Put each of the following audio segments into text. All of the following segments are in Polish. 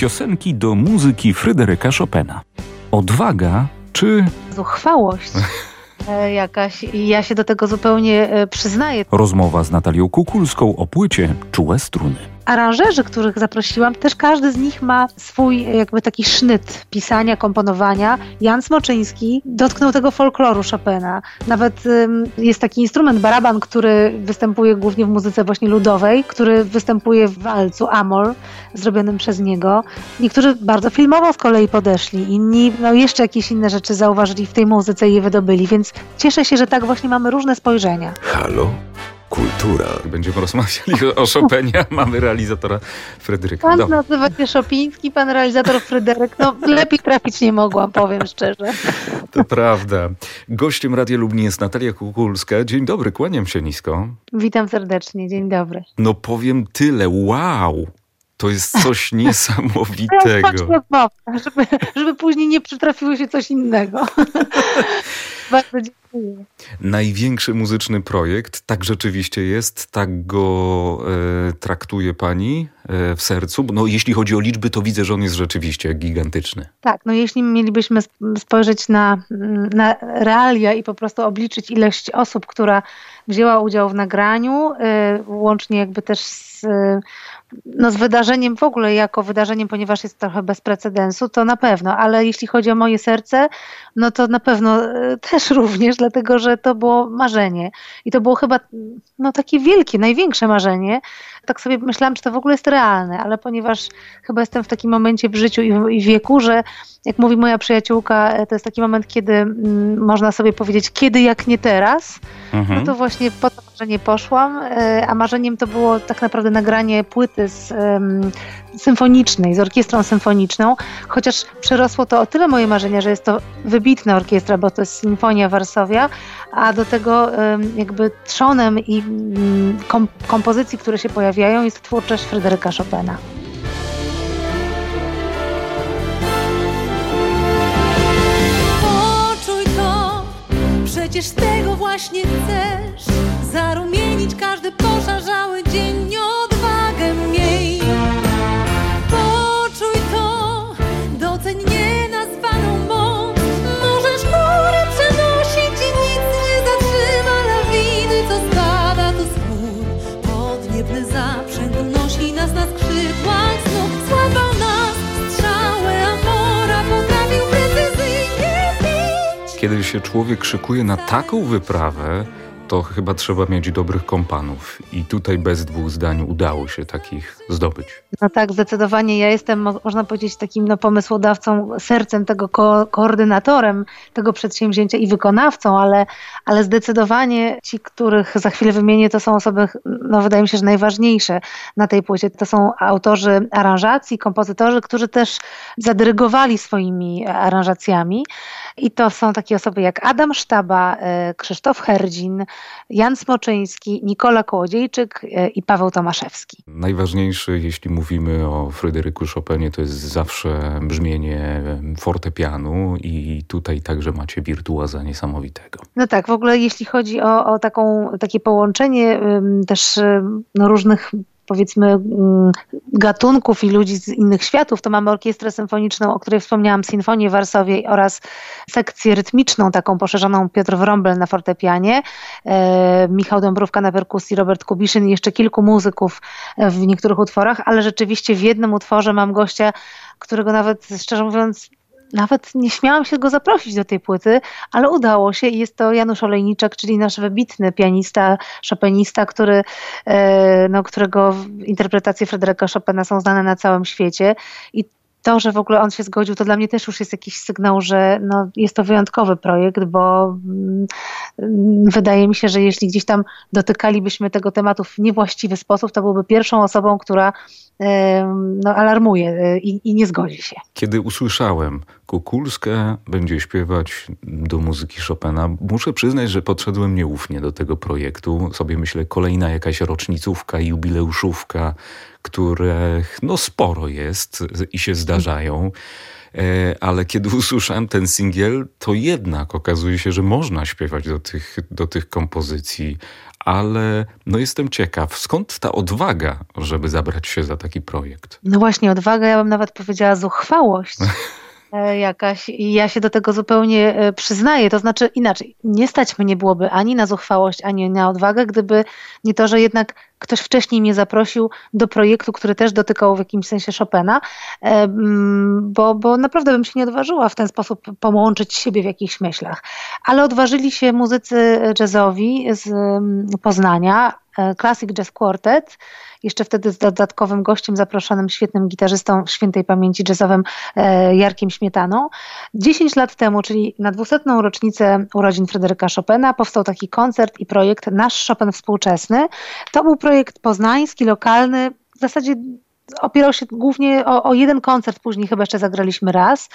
Piosenki do muzyki Fryderyka Chopina. Odwaga czy Zuchwałość e, jakaś i ja się do tego zupełnie e, przyznaję. rozmowa z Natalią Kukulską o płycie Czułe struny. Aranżerzy, których zaprosiłam, też każdy z nich ma swój jakby taki sznyt pisania, komponowania. Jan Smoczyński dotknął tego folkloru Chopina. Nawet jest taki instrument, baraban, który występuje głównie w muzyce właśnie ludowej, który występuje w walcu Amol, zrobionym przez niego. Niektórzy bardzo filmowo z kolei podeszli, inni no, jeszcze jakieś inne rzeczy zauważyli w tej muzyce i je wydobyli, więc cieszę się, że tak właśnie mamy różne spojrzenia. Halo? Kultura. Będziemy rozmawiali o Chopinie, a mamy realizatora Fryderyka. Pan Dobra. nazywa się Szopiński, pan realizator Fryderyk. No lepiej trafić nie mogłam, powiem szczerze. To prawda. Gościem Radia Lublin jest Natalia Kukulska. Dzień dobry, kłaniam się nisko. Witam serdecznie, dzień dobry. No powiem tyle, wow! To jest coś niesamowitego. patrz rozmowa, żeby, żeby później nie przytrafiło się coś innego. Bardzo dziękuję. Największy muzyczny projekt, tak rzeczywiście jest, tak go e, traktuje pani e, w sercu. No jeśli chodzi o liczby, to widzę, że on jest rzeczywiście gigantyczny. Tak, no jeśli mielibyśmy sp- spojrzeć na, na realia i po prostu obliczyć ilość osób, która wzięła udział w nagraniu, y, łącznie jakby też z, y, no z wydarzeniem w ogóle jako wydarzeniem, ponieważ jest trochę bez precedensu, to na pewno, ale jeśli chodzi o moje serce, no to na pewno y, też również, dlatego że to było marzenie i to było chyba no takie wielkie, największe marzenie. Tak sobie myślałam, czy to w ogóle jest realne, ale ponieważ chyba jestem w takim momencie w życiu i w, i wieku, że jak mówi moja przyjaciółka, e, to jest taki moment, kiedy mm, można sobie powiedzieć, kiedy jak nie teraz, Mhm. no to właśnie po to marzenie poszłam, e, a marzeniem to było tak naprawdę nagranie płyty z, em, symfonicznej, z orkiestrą symfoniczną, chociaż przerosło to o tyle moje marzenia, że jest to wybitna orkiestra, bo to jest Sinfonia Warszawia, a do tego em, jakby trzonem i kom, kompozycji, które się pojawiają jest twórczość Fryderyka Chopina. Poczuj to, przecież tego właśnie się człowiek szykuje na taką wyprawę, to chyba trzeba mieć dobrych kompanów. I tutaj bez dwóch zdań udało się takich zdobyć. No tak, zdecydowanie. Ja jestem, mo- można powiedzieć, takim no, pomysłodawcą, sercem tego, ko- koordynatorem tego przedsięwzięcia i wykonawcą, ale, ale zdecydowanie ci, których za chwilę wymienię, to są osoby, no wydaje mi się, że najważniejsze na tej płycie. To są autorzy aranżacji, kompozytorzy, którzy też zadyrygowali swoimi aranżacjami. I to są takie osoby jak Adam Sztaba, e, Krzysztof Herdzin, Jan Smoczyński, Nikola Kołodziejczyk e, i Paweł Tomaszewski. Najważniejszy, jeśli mówimy o Fryderyku Chopinie, to jest zawsze brzmienie fortepianu i tutaj także macie wirtuoza niesamowitego. No tak, w ogóle jeśli chodzi o, o taką, takie połączenie też no, różnych powiedzmy ym, gatunków i ludzi z innych światów, to mamy orkiestrę symfoniczną, o której wspomniałam, Sinfonię Warszawie oraz sekcję rytmiczną, taką poszerzoną Piotr Wrąbel na fortepianie, e, Michał Dąbrówka na perkusji, Robert Kubiszyn i jeszcze kilku muzyków w niektórych utworach, ale rzeczywiście w jednym utworze mam gościa, którego nawet szczerze mówiąc nawet nie śmiałam się go zaprosić do tej płyty, ale udało się i jest to Janusz Olejniczak, czyli nasz wybitny pianista, chopinista, który, e, no, którego interpretacje Fryderyka Chopina są znane na całym świecie. I to, że w ogóle on się zgodził, to dla mnie też już jest jakiś sygnał, że no, jest to wyjątkowy projekt, bo mm, wydaje mi się, że jeśli gdzieś tam dotykalibyśmy tego tematu w niewłaściwy sposób, to byłby pierwszą osobą, która no, alarmuje e, i, i nie zgodzi się. Kiedy usłyszałem, Kukulska będzie śpiewać do muzyki Chopina, muszę przyznać, że podszedłem nieufnie do tego projektu. Sobie myślę, kolejna jakaś rocznicówka, jubileuszówka, których no sporo jest i się zdarzają. E, Ale kiedy usłyszałem ten singiel, to jednak okazuje się, że można śpiewać do tych, do tych kompozycji. ale no jestem ciekaw, skąd ta odwaga, żeby zabrać się za taki projekt? No właśnie, odwaga, ja bym nawet powiedziała zuchwałość. E, jakaś i ja się do tego zupełnie e, przyznaję. To znaczy inaczej, nie stać mnie byłoby ani na zuchwałość, ani na odwagę, gdyby nie to, że jednak ktoś wcześniej mnie zaprosił do projektu, który też dotykał w jakimś sensie Chopina, e, bo, bo naprawdę bym się nie odważyła w ten sposób połączyć siebie w jakichś myślach. Ale odważyli się muzycy jazzowi z Poznania, Classic Jazz Quartet, jeszcze wtedy z dodatkowym gościem zaproszonym, świetnym gitarzystą świętej pamięci jazzowym e, Jarkiem Śmietaną. 10 lat temu, czyli na 200. rocznicę urodzin Fryderyka Chopina, powstał taki koncert i projekt Nasz Chopin Współczesny. To był projekt poznański, lokalny, w zasadzie opierał się głównie o, o, jeden koncert, później chyba jeszcze zagraliśmy raz.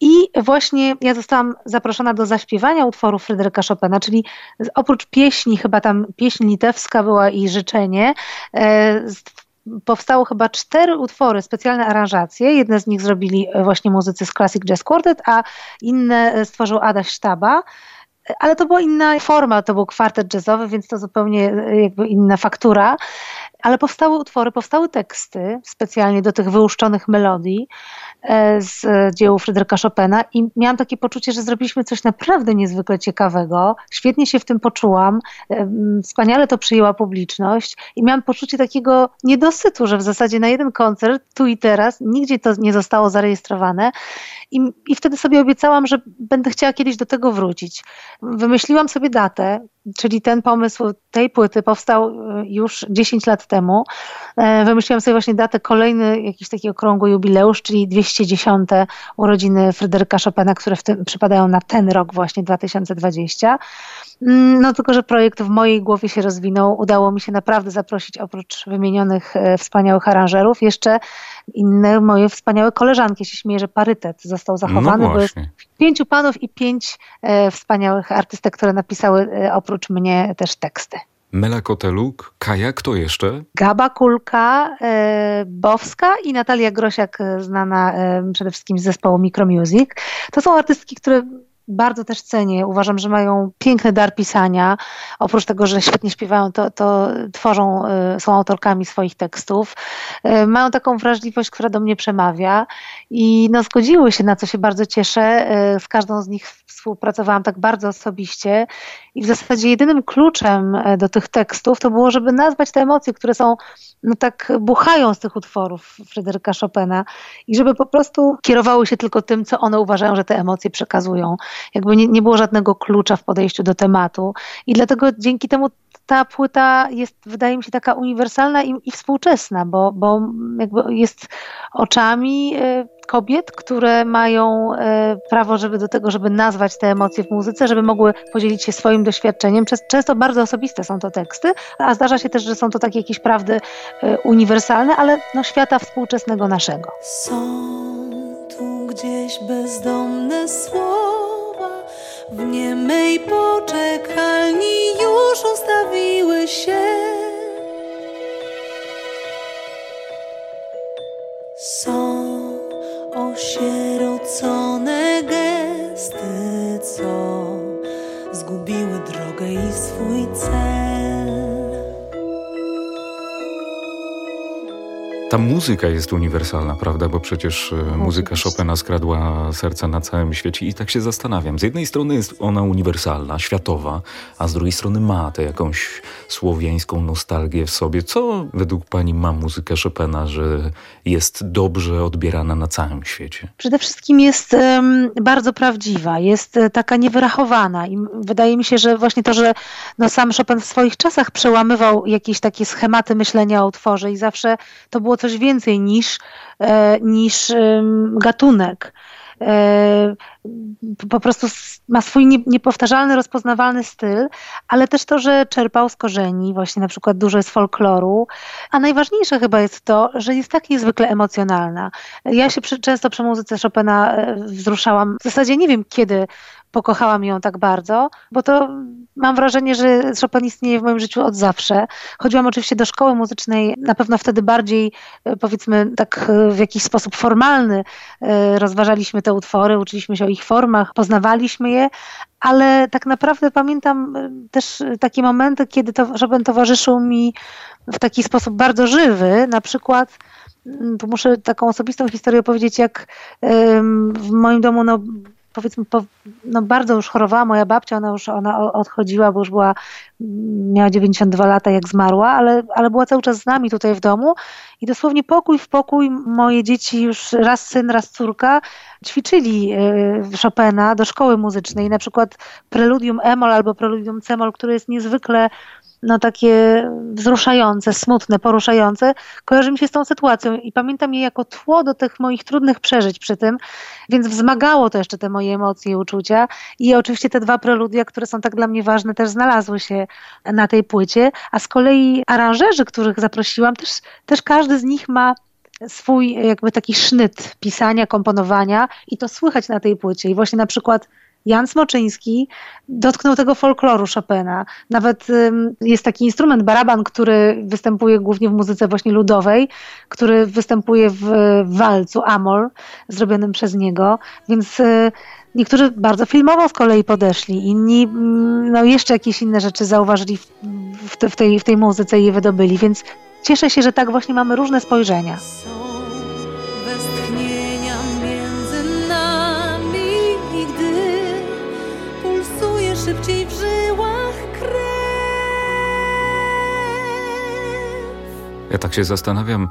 I właśnie ja zostałam zaproszona do zaśpiewania utworu Fryderyka Chopina, czyli oprócz pieśni, chyba tam pieśń litewska była i życzenie, e, powstało chyba cztery utwory, specjalne aranżacje. Jedne z nich zrobili właśnie muzycy z Classic Jazz Quartet, a inne stworzył Adaś Sztaba ale to była inna forma, to był kwartet jazzowy, więc to zupełnie jakby inna faktura. Ale powstały utwory, powstały teksty specjalnie do tych wyłuszczonych melodii. E, z dzieł Fryderyka Chopina i miałam takie poczucie, że zrobiliśmy coś naprawdę niezwykle ciekawego. Świetnie się w tym poczułam, e, wspaniale to przyjęła publiczność i miałam poczucie takiego niedosytu, że w zasadzie na jeden koncert, tu i teraz, nigdzie to nie zostało zarejestrowane i, i wtedy sobie obiecałam, że będę chciała kiedyś do tego wrócić. Wymyśliłam sobie datę, czyli ten pomysł tej płyty powstał e, już 10 lat temu. E, wymyśliłam sobie właśnie datę, kolejny jakiś taki okrągły jubileusz, czyli 210 urodziny Fryderyka Chopina, które w tym przypadają na ten rok właśnie 2020. Mm, no tylko, że projekt w mojej głowie się rozwinął. Udało mi się naprawdę zaprosić oprócz wymienionych e, wspaniałych aranżerów jeszcze inne moje wspaniałe koleżanki. Się śmieję, że parytet został zachowany, no pięciu panów i pięć e, wspaniałych artystek, które napisały e, oprócz mnie też teksty. Mela Koteluk, Kaja, kto jeszcze? Gaba Kulka, e, Bowska i Natalia Grosiak, e, znana e, przede wszystkim z zespołu Micromusic. To są artystki, które bardzo też cenię. Uważam, że mają piękny dar pisania. Oprócz tego, że świetnie śpiewają, to, to tworzą, y, są autorkami swoich tekstów. Y, mają taką wrażliwość, która do mnie przemawia i no, zgodziły się, na co się bardzo cieszę. Z każdą z nich współpracowałam tak bardzo osobiście i w zasadzie jedynym kluczem do tych tekstów to było, żeby nazwać te emocje, które są, no tak buchają z tych utworów Fryderyka Chopina i żeby po prostu kierowały się tylko tym, co one uważają, że te emocje przekazują jakby nie, nie było żadnego klucza w podejściu do tematu. I dlatego dzięki temu ta płyta jest, wydaje mi się, taka uniwersalna i, i współczesna, bo, bo jest oczami e, kobiet, które mają e, prawo żeby do tego, żeby nazwać te emocje w muzyce, żeby mogły podzielić się swoim doświadczeniem. Często bardzo osobiste są to teksty, a zdarza się też, że są to takie jakieś prawdy e, uniwersalne, ale no, świata współczesnego naszego. Są tu gdzieś bezdomne słowa w niemej poczekalni już ustawiły się. Są osierocone gesty, co zgubiły drogę i swój cel. Ta muzyka jest uniwersalna, prawda? Bo przecież e, muzyka Chopina skradła serca na całym świecie i tak się zastanawiam. Z jednej strony jest ona uniwersalna, światowa, a z drugiej strony ma tę jakąś słowiańską nostalgię w sobie. Co według pani ma muzyka Chopina, że jest dobrze odbierana na całym świecie? Przede wszystkim jest um, bardzo prawdziwa, jest e, taka niewyrachowana i wydaje mi się, że właśnie to, że no, sam Chopin w swoich czasach przełamywał jakieś takie schematy myślenia o utworze i zawsze to było coś więcej niż, e, niż gatunek. E, po prostu ma swój niepowtarzalny, rozpoznawalny styl, ale też to, że czerpał z korzeni, właśnie na przykład dużo jest folkloru, a najważniejsze chyba jest to, że jest tak niezwykle emocjonalna. Ja się przy, często przy muzyce Chopina e, wzruszałam, w zasadzie nie wiem kiedy pokochałam ją tak bardzo, bo to mam wrażenie, że Chopin istnieje w moim życiu od zawsze. Chodziłam oczywiście do szkoły muzycznej, na pewno wtedy bardziej, e, powiedzmy, tak e, w jakiś sposób formalny e, rozważaliśmy te utwory, uczyliśmy się o ich formach, poznawaliśmy je, ale tak naprawdę pamiętam też takie momenty, kiedy to Chopin towarzyszył mi w taki sposób bardzo żywy, na przykład tu muszę taką osobistą historię opowiedzieć, jak w moim domu no, powiedzmy, po, no bardzo już chorowała moja babcia, ona już ona odchodziła, bo już była, miała 92 lata jak zmarła, ale, ale była cały czas z nami tutaj w domu. I dosłownie pokój w pokój moje dzieci już raz syn, raz córka ćwiczyli e, Chopina do szkoły muzycznej, na przykład preludium Emol albo preludium Cemol, które jest niezwykle no takie wzruszające, smutne, poruszające, kojarzy mi się z tą sytuacją i pamiętam je jako tło do tych moich trudnych przeżyć przy tym, więc wzmagało to jeszcze te moje emocje i uczucia. I oczywiście te dwa preludia, które są tak dla mnie ważne, też znalazły się na tej płycie, a z kolei aranżerzy, których zaprosiłam, też, też każdy z nich ma swój jakby taki sznyt pisania, komponowania i to słychać na tej płycie. I właśnie na przykład Jan Smoczyński dotknął tego folkloru Chopina. Nawet jest taki instrument, baraban, który występuje głównie w muzyce właśnie ludowej, który występuje w walcu Amol, zrobionym przez niego, więc y, niektórzy bardzo filmowo z kolei podeszli, inni mm, no, jeszcze jakieś inne rzeczy zauważyli w, w, tej, w tej muzyce i je wydobyli, więc cieszę się, że tak właśnie mamy różne spojrzenia. Szybciej w żyłach krew. Ja tak się zastanawiam,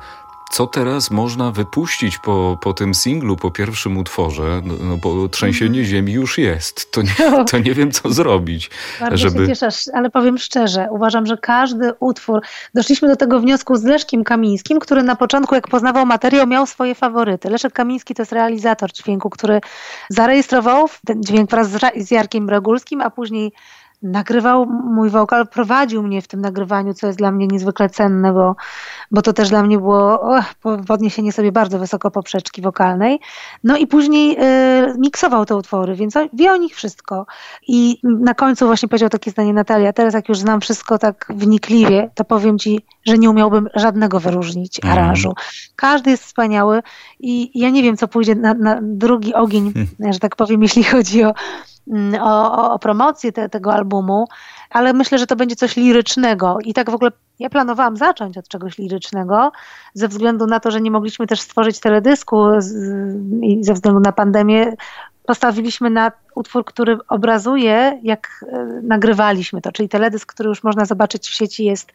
co teraz można wypuścić po, po tym singlu, po pierwszym utworze, no, no bo trzęsienie mm. ziemi już jest. To nie, to nie wiem, co zrobić. Bardzo żeby... się cieszę, ale powiem szczerze, uważam, że każdy utwór, doszliśmy do tego wniosku z Leszkiem Kamińskim, który na początku, jak poznawał materiał, miał swoje faworyty. Leszek Kamiński to jest realizator dźwięku, który zarejestrował ten dźwięk wraz z Jarkiem Bregulskim, a później nagrywał mój wokal, prowadził mnie w tym nagrywaniu, co jest dla mnie niezwykle cenne, bo, bo to też dla mnie było oh, podniesienie sobie bardzo wysoko poprzeczki wokalnej. No i później y, miksował te utwory, więc wie o nich wszystko. I na końcu właśnie powiedział takie zdanie Natalia, teraz jak już znam wszystko tak wnikliwie, to powiem ci, że nie umiałbym żadnego wyróżnić mhm. aranżu. Mm. Każdy jest wspaniały i ja nie wiem, co pójdzie na, na drugi ogień, że tak powiem, jeśli chodzi o Mm, o, o promocję te, tego albumu, ale myślę, że to będzie coś lirycznego. I tak w ogóle ja planowałam zacząć od czegoś lirycznego, ze względu na to, że nie mogliśmy też stworzyć teledysku i ze względu na pandemię postawiliśmy na utwór, który obrazuje, jak e, nagrywaliśmy to, czyli teledysk, który już można zobaczyć w sieci, jest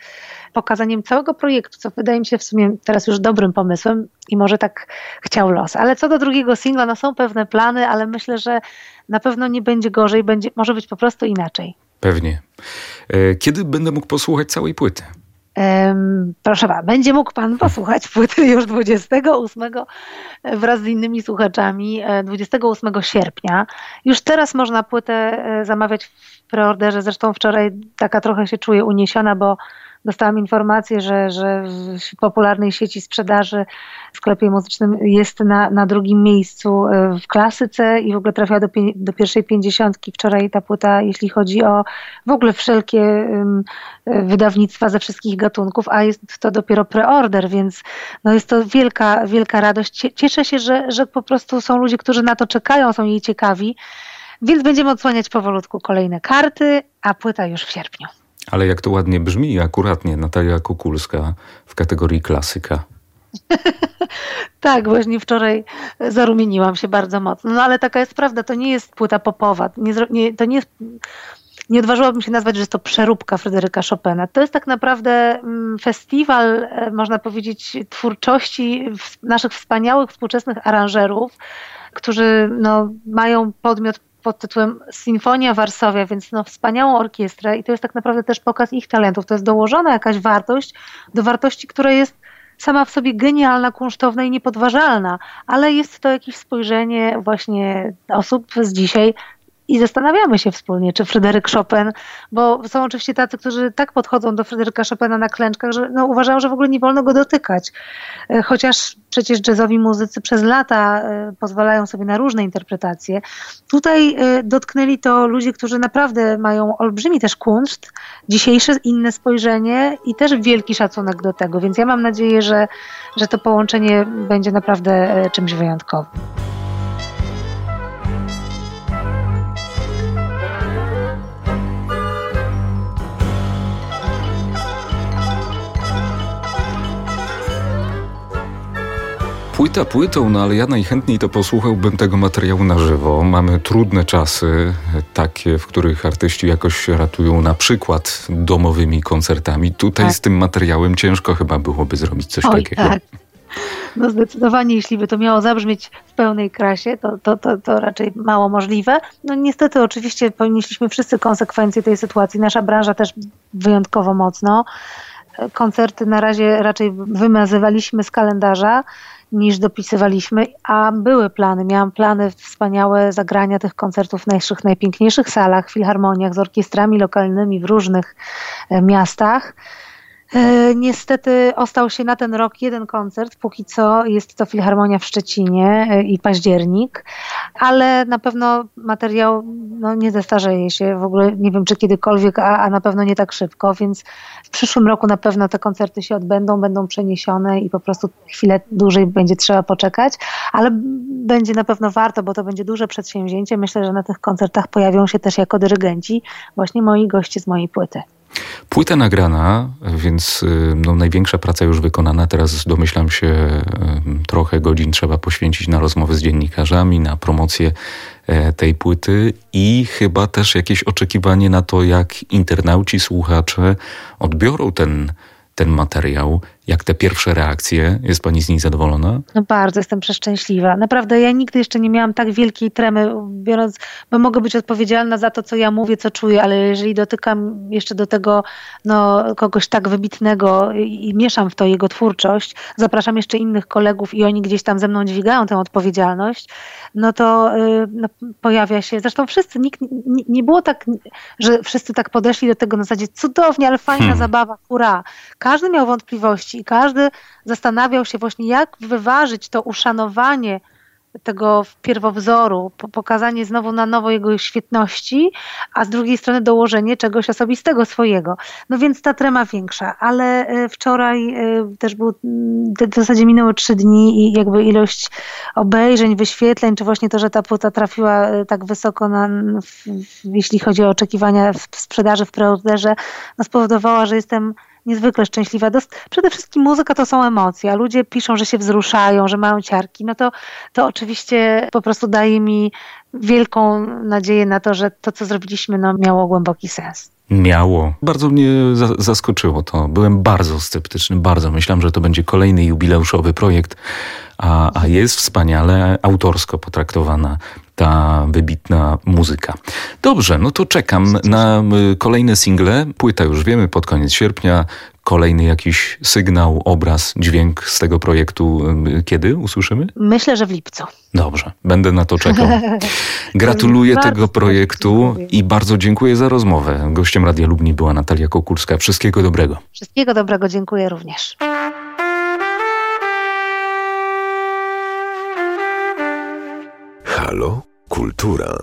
pokazaniem całego projektu, co wydaje mi się w sumie teraz już dobrym pomysłem i może tak chciał los. Ale co do drugiego singla, no są pewne plany, ale myślę, że na pewno nie będzie gorzej, będzie, może być po prostu inaczej. Pewnie. E, kiedy będę mógł posłuchać całej płyty? Proszę pana, będzie mógł pan posłuchać płyty już 28 wraz z innymi słuchaczami 28 e, sierpnia. Już teraz można płytę e, zamawiać w preorderze. Zresztą wczoraj taka trochę się czuję uniesiona, bo dostałam informację, że, że w popularnej sieci sprzedaży w sklepie muzycznym jest na, na drugim miejscu e, w klasyce i w ogóle trafiła do, do pierwszej pięćdziesiątki. Wczoraj ta płyta, jeśli chodzi o w ogóle wszelkie um, wydawnictwa ze wszystkich gatunków, a jest to dopiero preorder, więc no jest to wielka, wielka radość. Cieszę się, że, że po prostu są ludzie, którzy na to czekają, są jej ciekawi. Więc będziemy odsłaniać powolutku kolejne karty, a płyta już w sierpniu. Ale jak to ładnie brzmi, akuratnie Natalia Kukulska w kategorii klasyka. tak, właśnie wczoraj zarumieniłam się bardzo mocno. No ale taka jest prawda, to nie jest płyta popowa. Nie, nie, to nie jest, nie odważyłabym się nazwać, że jest to przeróbka Fryderyka Chopina. To jest tak naprawdę mm, festiwal, e, można powiedzieć, twórczości naszych wspaniałych współczesnych aranżerów, którzy no, mają podmiot pod tytułem Sinfonia Warszawia, więc no, wspaniałą orkiestrę i to jest tak naprawdę też pokaz ich talentów. To jest dołożona jakaś wartość do wartości, która jest sama w sobie genialna, kunsztowna i niepodważalna, ale jest to jakieś spojrzenie właśnie osób z dzisiaj i zastanawiamy się wspólnie, czy Fryderyk Chopin, bo są oczywiście tacy, którzy tak podchodzą do Fryderyka Chopina na klęczkach, że no, uważają, że w ogóle nie wolno go dotykać. E, chociaż przecież jazzowi muzycy przez lata e, pozwalają sobie na różne interpretacje. Tutaj e, dotknęli to ludzie, którzy naprawdę mają olbrzymi też kunszt, dzisiejsze inne spojrzenie i też wielki szacunek do tego, więc ja mam nadzieję, że, że to połączenie będzie naprawdę czymś wyjątkowym. Płyta płytą, no ale ja najchętniej to posłuchałbym tego materiału na żywo. Mamy trudne czasy, takie, w których artyści jakoś ratują na przykład domowymi koncertami. Tutaj tak. z tym materiałem ciężko chyba byłoby zrobić coś Oj, takiego. Tak. No zdecydowanie, jeśli by to miało zabrzmieć w pełnej krasie, to, to, to, to raczej mało możliwe. No niestety oczywiście ponieśliśmy wszyscy konsekwencje tej sytuacji. Nasza branża też wyjątkowo mocno. Koncerty na razie raczej wymazywaliśmy z kalendarza niż dopisywaliśmy, a były plany. Miałam plany wspaniałe zagrania tych koncertów w naszych najpiękniejszych salach, filharmoniach z orkiestrami lokalnymi w różnych e, miastach. E, niestety ostał się na ten rok jeden koncert, póki co jest to Filharmonia w Szczecinie e, i październik, ale na pewno materiał no, nie zestarzeje się w ogóle, nie wiem czy kiedykolwiek, a, a na pewno nie tak szybko, więc w przyszłym roku na pewno te koncerty się odbędą, będą przeniesione i po prostu chwilę dłużej będzie trzeba poczekać, ale będzie na pewno warto, bo to będzie duże przedsięwzięcie. Myślę, że na tych koncertach pojawią się też jako dyrygenci właśnie moi goście z mojej płyty. Płyta nagrana, więc y, no, największa praca już wykonana. Teraz domyślam się, y, trochę godzin trzeba poświęcić na rozmowy z dziennikarzami, na promocję e, tej płyty i chyba też jakieś oczekiwanie na to, jak internauci, słuchacze odbiorą ten, ten materiał jak te pierwsze reakcje? Jest pani z nich zadowolona? No bardzo, jestem przeszczęśliwa. Naprawdę ja nigdy jeszcze nie miałam tak wielkiej tremy, biorąc, bo mogę być odpowiedzialna za to, co ja mówię, co czuję, ale jeżeli dotykam jeszcze do tego no, kogoś tak wybitnego i, i mieszam w to jego twórczość, zapraszam jeszcze innych kolegów i oni gdzieś tam ze mną dźwigają tę odpowiedzialność, no to y, no, pojawia się, zresztą wszyscy, nikt, nie, nie, było tak, że wszyscy tak podeszli do tego na zasadzie cudownie, ale fajna hmm. zabawa, hurra. Każdy miał wątpliwości, i każdy zastanawiał się właśnie, jak wyważyć to uszanowanie tego pierwowzoru, pokazanie znowu na nowo jego świetności, a z drugiej strony dołożenie czegoś osobistego swojego. No więc ta trema większa, ale e, wczoraj e, też był, w zasadzie minęły trzy dni i jakby ilość obejrzeń, wyświetleń, czy właśnie to, że ta płyta trafiła e, tak wysoko, na, jeśli chodzi o oczekiwania w sprzedaży w preorderze, no spowodowała, że jestem niezwykle szczęśliwa. Przede wszystkim muzyka to są emocje, a ludzie piszą, że się wzruszają, że mają ciarki, no to, to oczywiście po prostu daje mi wielką nadzieję na to, że to, co zrobiliśmy, no, miało głęboki sens. Miało. Bardzo mnie zaskoczyło to. Byłem bardzo sceptyczny, bardzo. Myślałem, że to będzie kolejny jubileuszowy projekt, a, a jest wspaniale autorsko potraktowana ta wybitna muzyka. Dobrze, no to czekam na kolejne single. Płyta już wiemy pod koniec sierpnia. Kolejny jakiś sygnał, obraz, dźwięk z tego projektu kiedy usłyszymy? Myślę, że w lipcu. Dobrze, będę na to czekał. Gratuluję tego projektu i bardzo dziękuję za rozmowę. Gościem Radia Lubni była Natalia Kokulska. Wszystkiego dobrego. Wszystkiego dobrego, dziękuję również. Halo? Kultura.